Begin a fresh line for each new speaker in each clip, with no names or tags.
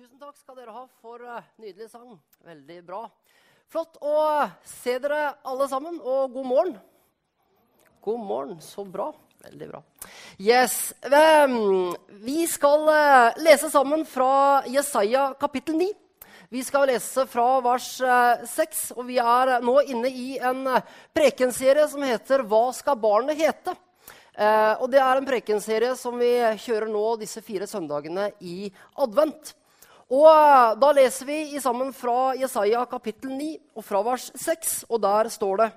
Tusen takk skal dere ha for uh, nydelig sang. Veldig bra. Flott å se dere alle sammen, og god morgen. God morgen. Så bra. Veldig bra. Yes. Um, vi skal uh, lese sammen fra Jesaja kapittel 9. Vi skal lese fra vers uh, 6, og vi er nå inne i en prekenserie som heter 'Hva skal barnet hete?' Og Det er en prekenserie som vi kjører nå disse fire søndagene i advent. Og Da leser vi sammen fra Jesaja kapittel 9 og fra vers 6, og der står det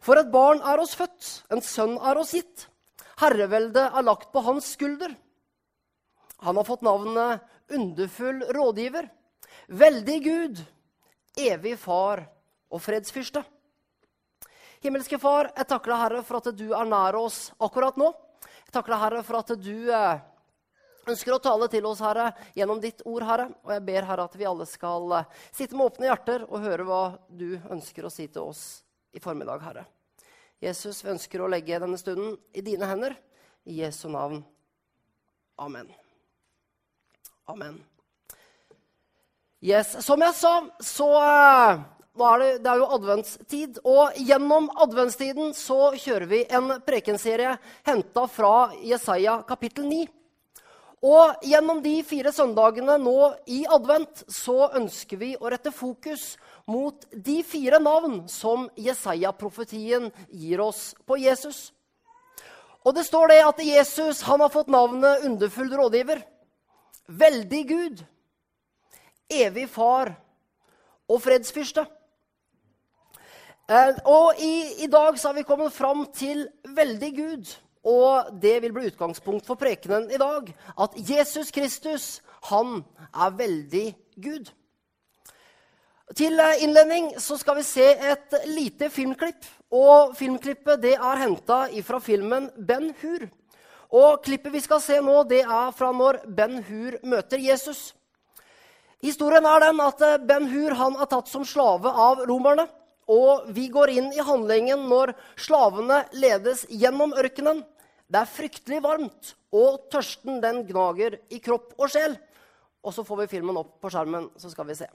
For et barn er oss født, en sønn er oss gitt. Herreveldet er lagt på hans skulder. Han har fått navnet Underfull rådgiver, Veldig Gud, Evig Far og Fredsfyrste. Himmelske Far, jeg takker deg, Herre, for at du er nær oss akkurat nå. Jeg takker deg, Herre, for at du eh, ønsker å tale til oss, Herre, gjennom ditt ord, Herre. Og jeg ber, Herre, at vi alle skal eh, sitte med åpne hjerter og høre hva du ønsker å si til oss i formiddag, Herre. Jesus, vi ønsker å legge denne stunden i dine hender. I Jesu navn. Amen. Amen. Yes, Som jeg sa, så er det, det, er jo adventstid. Og gjennom adventstiden så kjører vi en prekenserie henta fra Jesaja kapittel 9. Og gjennom de fire søndagene nå i advent så ønsker vi å rette fokus mot de fire navn som Jesaja-profetien gir oss på Jesus. Og det står det at Jesus han har fått navnet underfull rådgiver, veldig Gud, evig far og fredsfyrste. Eh, og i, i, dag så har vi kommet fram til veldig Gud. Og det vil bli utgangspunkt for prekenen i dag. At Jesus Kristus, han er veldig Gud. Til innledning så skal vi se et lite filmklipp. Og filmklippet det er henta fra filmen Ben Hur. Og klippet vi skal se nå, det er fra når Ben Hur møter Jesus. Historien er den at Ben Hur han er tatt som slave av romerne. Og vi går inn i handlingen når slavene ledes gjennom ørkenen. Det er fryktelig varmt, og tørsten den gnager i kropp og sjel. Og så får vi filmen opp på skjermen, så skal vi se.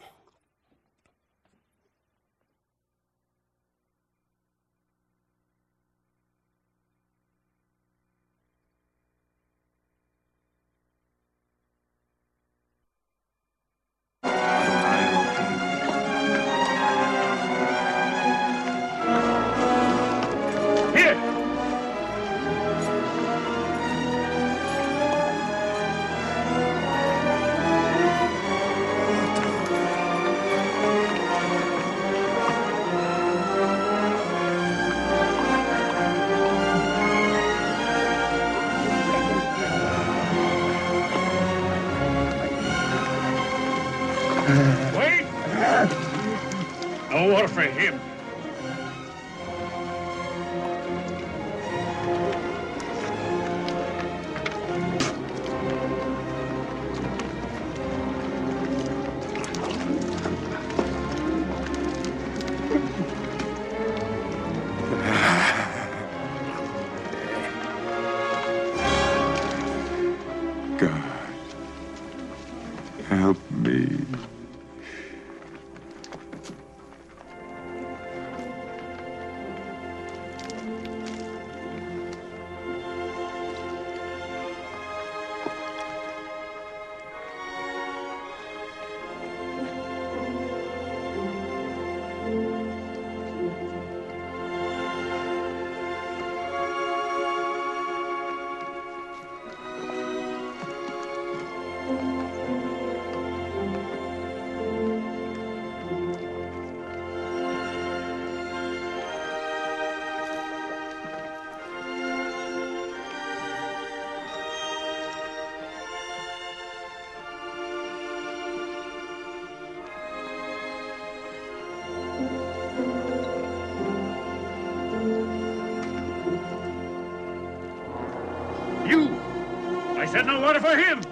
Him.
God, help me. Him!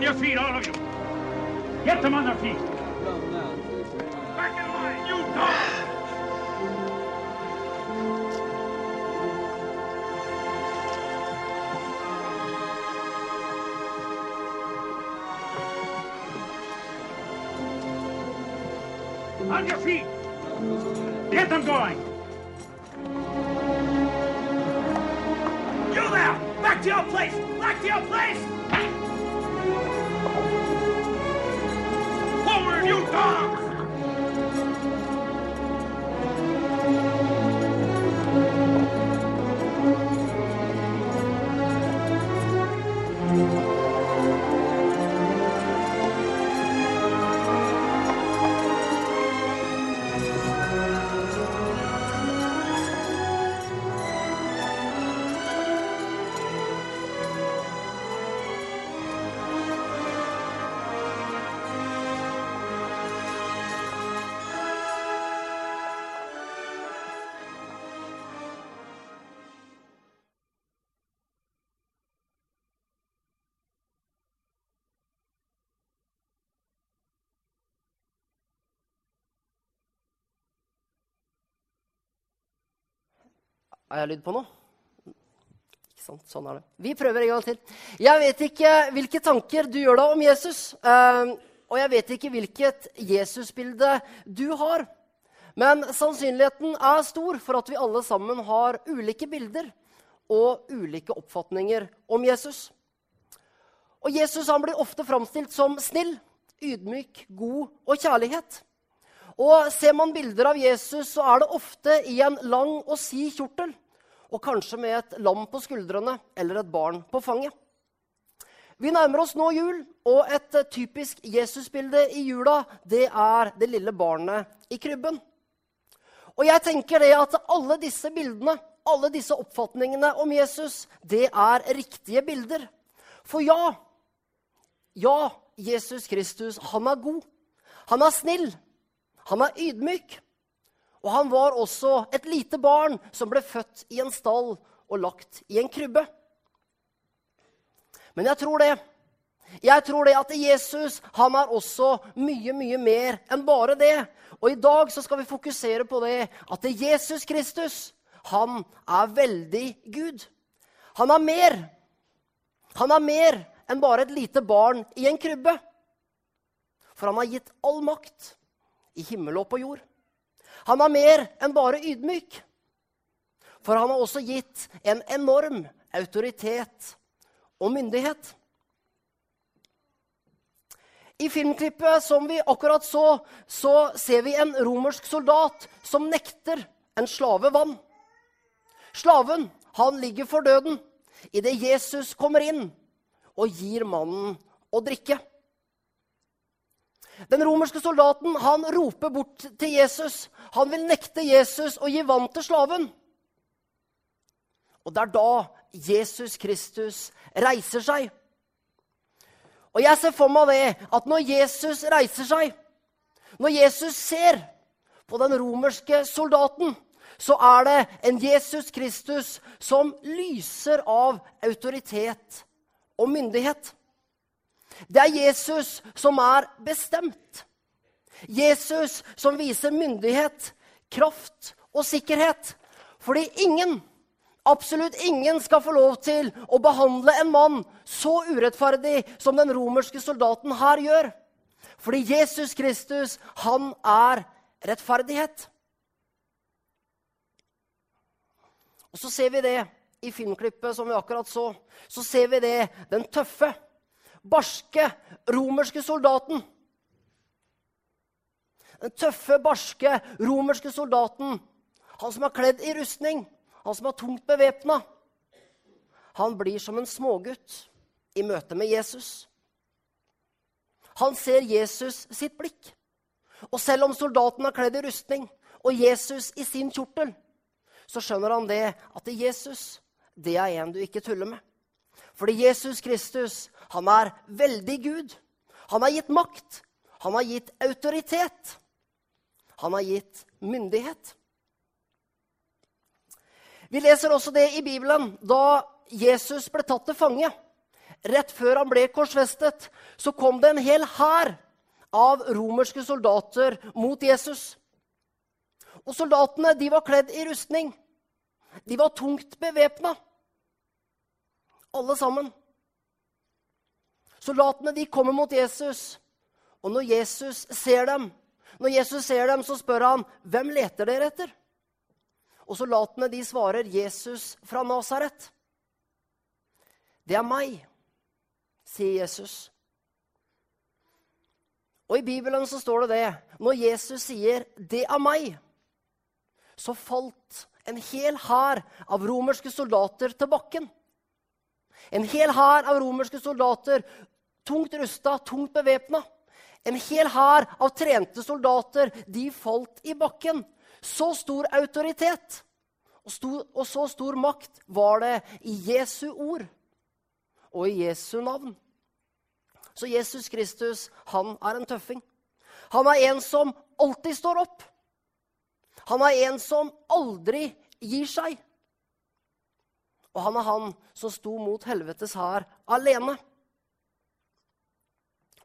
On your feet, all of you. Get them on their feet. Back in line, you dogs! On your feet. Get them going. You there! Back to your place! Back to your place! you, dogs!
Er jeg lyd på nå? Ikke sant, sånn er det. Vi prøver en gang til. Jeg vet ikke hvilke tanker du gjør deg om Jesus. eh, og jeg vet ikke hvilket Jesusbilde du har. Men sannsynligheten er stor for at vi alle sammen har ulike bilder og ulike oppfatninger om Jesus. Og Jesus han blir ofte framstilt som snill, ydmyk, god og kjærlighet. Og Ser man bilder av Jesus, så er det ofte i en lang og sid kjortel. Og kanskje med et lam på skuldrene eller et barn på fanget. Vi nærmer oss nå jul, og et typisk Jesusbilde i jula det er det lille barnet i krybben. Og jeg tenker det at alle disse bildene, alle disse oppfatningene om Jesus, det er riktige bilder. For ja, ja, Jesus Kristus, han er god. Han er snill. Han er ydmyk. Og han var også et lite barn som ble født i en stall og lagt i en krybbe. Men jeg tror det. Jeg tror det at Jesus han er også mye, mye mer enn bare det. Og i dag så skal vi fokusere på det at Jesus Kristus, han er veldig Gud. Han er mer. Han er mer enn bare et lite barn i en krybbe. For han har gitt all makt i himmel og på jord. Han er mer enn bare ydmyk. For han har også gitt en enorm autoritet og myndighet. I filmklippet som vi akkurat så, så ser vi en romersk soldat som nekter en slave vann. Slaven han ligger for døden idet Jesus kommer inn og gir mannen å drikke. Den romerske soldaten han roper bort til Jesus. Han vil nekte Jesus å gi vann til slaven. Og det er da Jesus Kristus reiser seg. Og jeg ser for meg det at når Jesus reiser seg, når Jesus ser på den romerske soldaten, så er det en Jesus Kristus som lyser av autoritet og myndighet. Det er Jesus som er bestemt. Jesus som viser myndighet, kraft og sikkerhet. Fordi ingen, absolutt ingen, skal få lov til å behandle en mann så urettferdig som den romerske soldaten her gjør. Fordi Jesus Kristus, han er rettferdighet. Og så ser vi det i filmklippet som vi akkurat så. Så ser vi det, den tøffe, barske romerske soldaten. Den tøffe, barske romerske soldaten. Han som er kledd i rustning, han som er tungt bevæpna. Han blir som en smågutt i møte med Jesus. Han ser Jesus sitt blikk. Og selv om soldaten er kledd i rustning og Jesus i sin kjortel, så skjønner han det at Jesus, det er en du ikke tuller med. Fordi Jesus Kristus, han er veldig Gud. Han har gitt makt. Han har gitt autoritet. Han har gitt myndighet. Vi leser også det i Bibelen da Jesus ble tatt til fange. rett før han ble korsfestet, så kom det en hel hær av romerske soldater mot Jesus. Og soldatene de var kledd i rustning. De var tungt bevæpna. Alle sammen. Soldatene de kommer mot Jesus, og når Jesus ser dem, når Jesus ser dem, så spør han, 'Hvem leter dere etter?' Og soldatene de svarer, 'Jesus fra Nasaret'. 'Det er meg', sier Jesus. Og I Bibelen så står det det. Når Jesus sier 'det er meg', så falt en hel hær av romerske soldater til bakken. En hel hær av romerske soldater, tungt rusta, tungt bevæpna. En hel hær av trente soldater, de falt i bakken. Så stor autoritet og, stor, og så stor makt var det i Jesu ord og i Jesu navn. Så Jesus Kristus, han er en tøffing. Han er en som alltid står opp. Han er en som aldri gir seg. Og han er han som sto mot helvetes hær alene.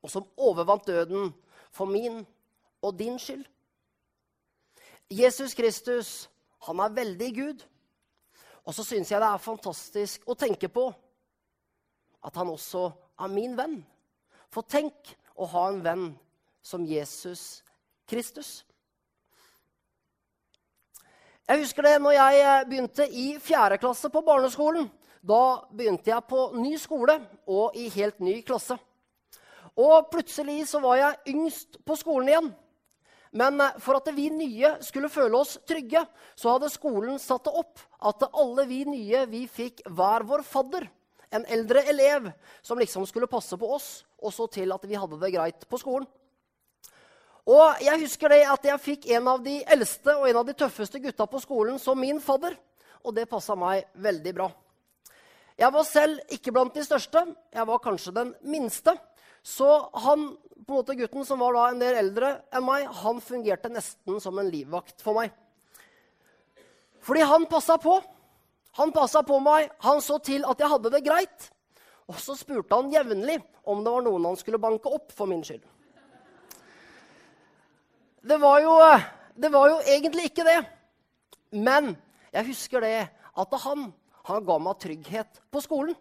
Og som overvant døden for min og din skyld. Jesus Kristus, han er veldig Gud. Og så syns jeg det er fantastisk å tenke på at han også er min venn. For tenk å ha en venn som Jesus Kristus. Jeg husker det når jeg eh, begynte i fjerde klasse på barneskolen. Da begynte jeg på ny skole og i helt ny klasse. Og plutselig så var jeg yngst på skolen igjen. Men eh, for at vi nye skulle føle oss trygge, så hadde skolen satt det opp at alle vi nye vi fikk hver vår fadder. En eldre elev som liksom skulle passe på oss, og så til at vi hadde det greit på skolen. Og jeg husker det at jeg fikk en av de eldste og en av de tøffeste gutta på skolen som min fadder. Og det passa meg veldig bra. Jeg var selv ikke blant de største. Jeg var kanskje den minste. Så han, på en måte gutten som var da en del eldre enn meg, han fungerte nesten som en livvakt for meg. Fordi han passa på. Han passa på meg. Han så til at jeg hadde det greit. Og så spurte han jevnlig om det var noen han skulle banke opp for min skyld det var, jo, det var jo egentlig ikke det. Men jeg husker det at han, han ga meg trygghet på skolen.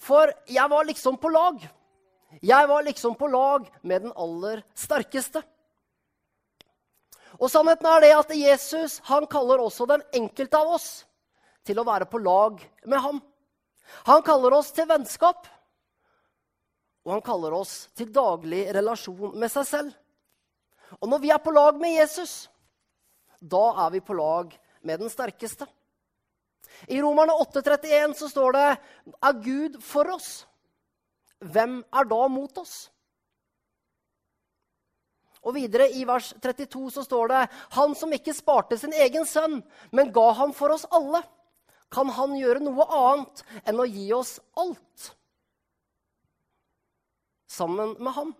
For jeg var liksom på lag. Jeg var liksom på lag med den aller sterkeste. Og sannheten er det at Jesus han kaller også den enkelte av oss til å være på lag med ham. Han kaller oss til vennskap, og han kaller oss til daglig relasjon med seg selv. Og når vi er på lag med Jesus, da er vi på lag med den sterkeste. I Romerne 8,31 så står det Er Gud for oss? Hvem er da mot oss? Og videre i vers 32 så står det Han som ikke sparte sin egen sønn, men ga ham for oss alle, kan han gjøre noe annet enn å gi oss alt sammen med ham?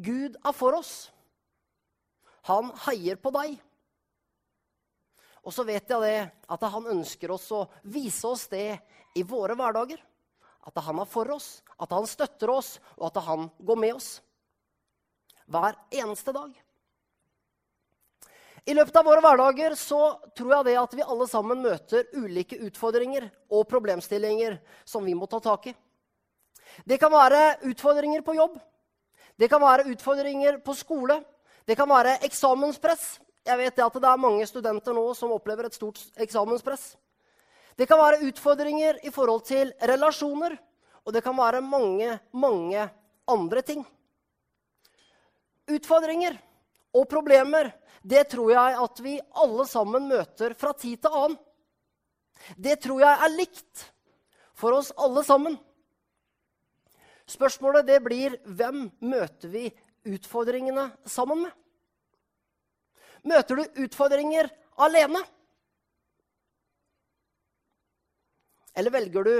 Gud er for oss. Han heier på deg. Og så vet jeg det at han ønsker oss å vise oss det i våre hverdager. At han er for oss, at han støtter oss, og at han går med oss. Hver eneste dag. I løpet av våre hverdager så tror jeg det at vi alle sammen møter ulike utfordringer og problemstillinger som vi må ta tak i. Det kan være utfordringer på jobb. Det kan være utfordringer på skole. Det kan være eksamenspress. Jeg vet at det er mange studenter nå som opplever et stort eksamenspress. Det kan være utfordringer i forhold til relasjoner, og det kan være mange, mange andre ting. Utfordringer og problemer, det tror jeg at vi alle sammen møter fra tid til annen. Det tror jeg er likt for oss alle sammen. Spørsmålet det blir hvem møter vi utfordringene sammen med? Møter du utfordringer alene? Eller velger du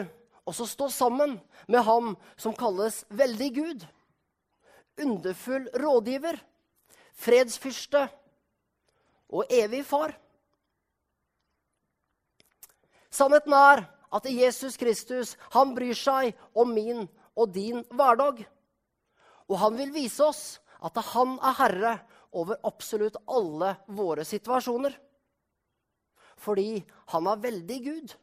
også stå sammen med ham som kalles veldig Gud? Underfull rådgiver, fredsfyrste og evig far? Sannheten er at Jesus Kristus han bryr seg om min og din hverdag. Og han vil vise oss at han er herre over absolutt alle våre situasjoner. Fordi han er veldig Gud.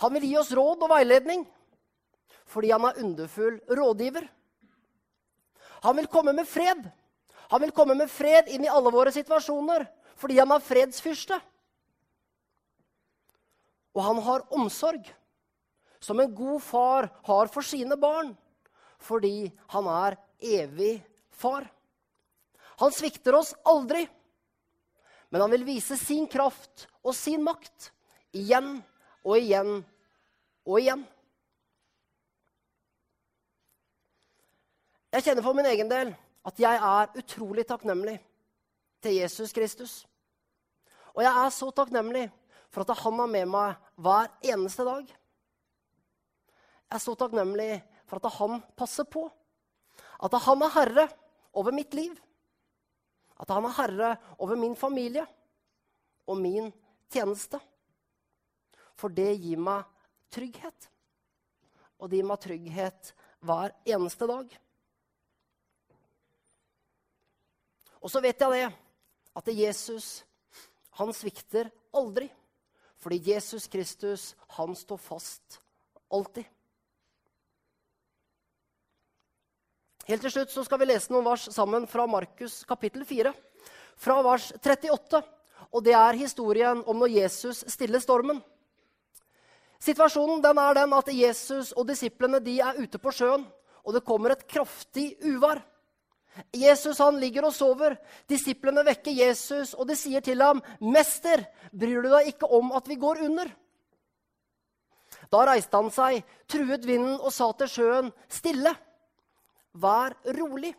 Han vil gi oss råd og veiledning fordi han er underfull rådgiver. Han vil komme med fred. Han vil komme med fred inn i alle våre situasjoner fordi han er fredsfyrste. Og han har omsorg, som en god far har for sine barn, fordi han er evig far. Han svikter oss aldri, men han vil vise sin kraft og sin makt igjen og igjen og igjen. Jeg kjenner for min egen del at jeg er utrolig takknemlig til Jesus Kristus. Og jeg er så takknemlig for at han er med meg hver eneste dag. Er så takknemlig for at han passer på. At han er herre over mitt liv. At han er herre over min familie og min tjeneste. For det gir meg trygghet. Og det gir meg trygghet hver eneste dag. Og så vet jeg det, at Jesus han svikter aldri. Fordi Jesus Kristus, han står fast alltid. Helt til slutt skal vi lese noen vers sammen fra Markus kapittel 4, fra vers 38. Og det er historien om når Jesus stiller stormen. Situasjonen den er den at Jesus og disiplene de er ute på sjøen, og det kommer et kraftig uvær. Jesus han ligger og sover. Disiplene vekker Jesus, og de sier til ham, 'Mester, bryr du deg ikke om at vi går under?' Da reiste han seg, truet vinden og sa til sjøen, 'Stille, vær rolig.'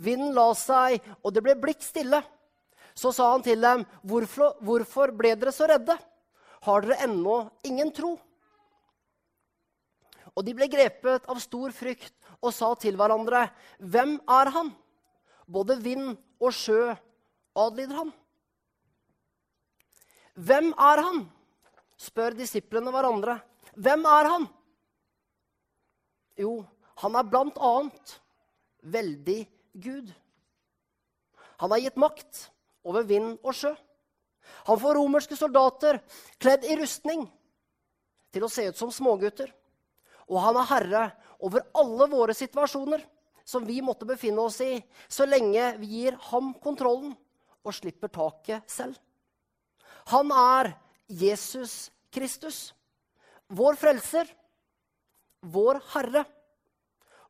Vinden la seg, og det ble blikk stille. Så sa han til dem, hvorfor, 'Hvorfor ble dere så redde? Har dere ennå ingen tro?' Og de ble grepet av stor frykt og sa til hverandre, 'Hvem er han?' Både vind og sjø adlyder han. Hvem er han? spør disiplene hverandre. Hvem er han? Jo, han er blant annet veldig Gud. Han har gitt makt over vind og sjø. Han får romerske soldater kledd i rustning til å se ut som smågutter. Og han er herre over alle våre situasjoner som vi måtte befinne oss i, så lenge vi gir ham kontrollen og slipper taket selv. Han er Jesus Kristus, vår frelser, vår Herre,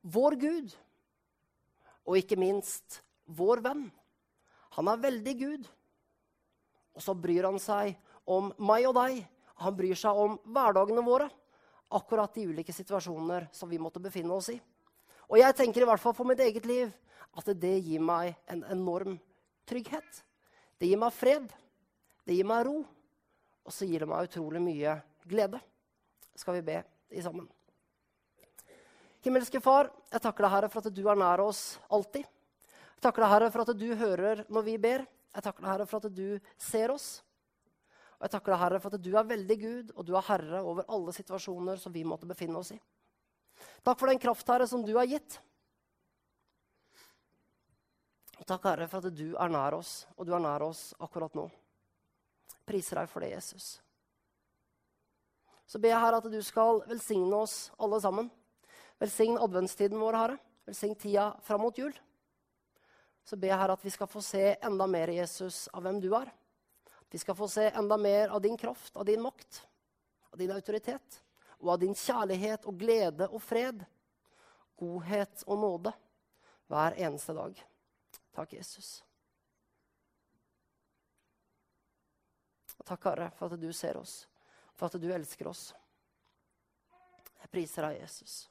vår Gud og ikke minst vår venn. Han er veldig Gud. Og så bryr han seg om meg og deg. Han bryr seg om hverdagene våre akkurat de ulike situasjoner som vi måtte befinne oss i. Og jeg tenker i hvert fall for mitt eget liv at det gir meg en enorm trygghet. Det gir meg fred. Det gir meg ro. Og så gir det meg utrolig mye glede. Skal vi be i sammen? Himmelske Far, jeg takker deg, Herre, for at du er nær oss alltid. Jeg takker deg, Herre, for at du hører når vi ber. Jeg takker deg, Herre, for at du ser oss. Og jeg takker deg, Herre, for at du er veldig Gud, og du er herre over alle situasjoner som vi måtte befinne oss i. Takk for den kraft, Herre, som du har gitt. Og takk, Herre, for at du er nær oss, og du er nær oss akkurat nå. Priser deg for det, Jesus. Så ber jeg, Herre, at du skal velsigne oss alle sammen. Velsign adventstiden vår, Herre. Velsign tida fram mot jul. Så ber jeg, Herre, at vi skal få se enda mer, Jesus, av hvem du er. Vi skal få se enda mer av din kraft, av din makt, av din autoritet. Og av din kjærlighet og glede og fred, godhet og nåde hver eneste dag. Takk, Jesus. Og takk, Herre, for at du ser oss, for at du elsker oss. Jeg priser deg, Jesus.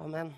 Amen.